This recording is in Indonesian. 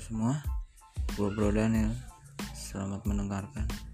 semua. Gue Bro Daniel selamat mendengarkan.